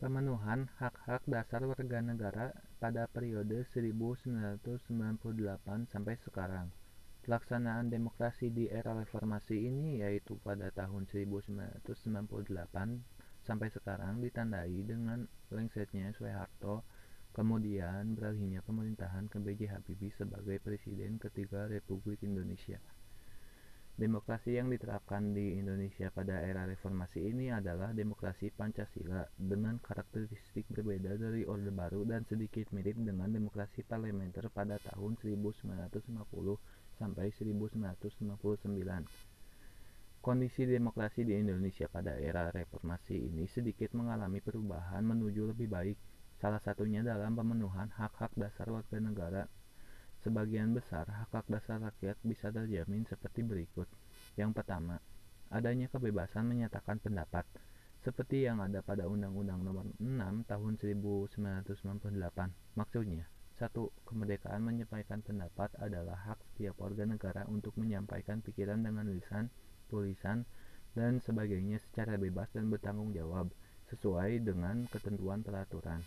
Pemenuhan hak-hak dasar warga negara pada periode 1998 sampai sekarang. Pelaksanaan demokrasi di era reformasi ini yaitu pada tahun 1998 sampai sekarang ditandai dengan lengsetnya Soeharto, kemudian beralihnya pemerintahan ke B.J. Habibie sebagai Presiden ketiga Republik Indonesia. Demokrasi yang diterapkan di Indonesia pada era reformasi ini adalah demokrasi Pancasila dengan karakteristik berbeda dari Orde Baru dan sedikit mirip dengan demokrasi parlementer pada tahun 1950 sampai 1959. Kondisi demokrasi di Indonesia pada era reformasi ini sedikit mengalami perubahan menuju lebih baik, salah satunya dalam pemenuhan hak-hak dasar warga negara Sebagian besar hak-hak dasar rakyat bisa terjamin seperti berikut. Yang pertama, adanya kebebasan menyatakan pendapat, seperti yang ada pada Undang-Undang Nomor 6 Tahun 1998. Maksudnya, satu, kemerdekaan menyampaikan pendapat adalah hak setiap warga negara untuk menyampaikan pikiran dengan lisan, tulisan, dan sebagainya secara bebas dan bertanggung jawab, sesuai dengan ketentuan peraturan.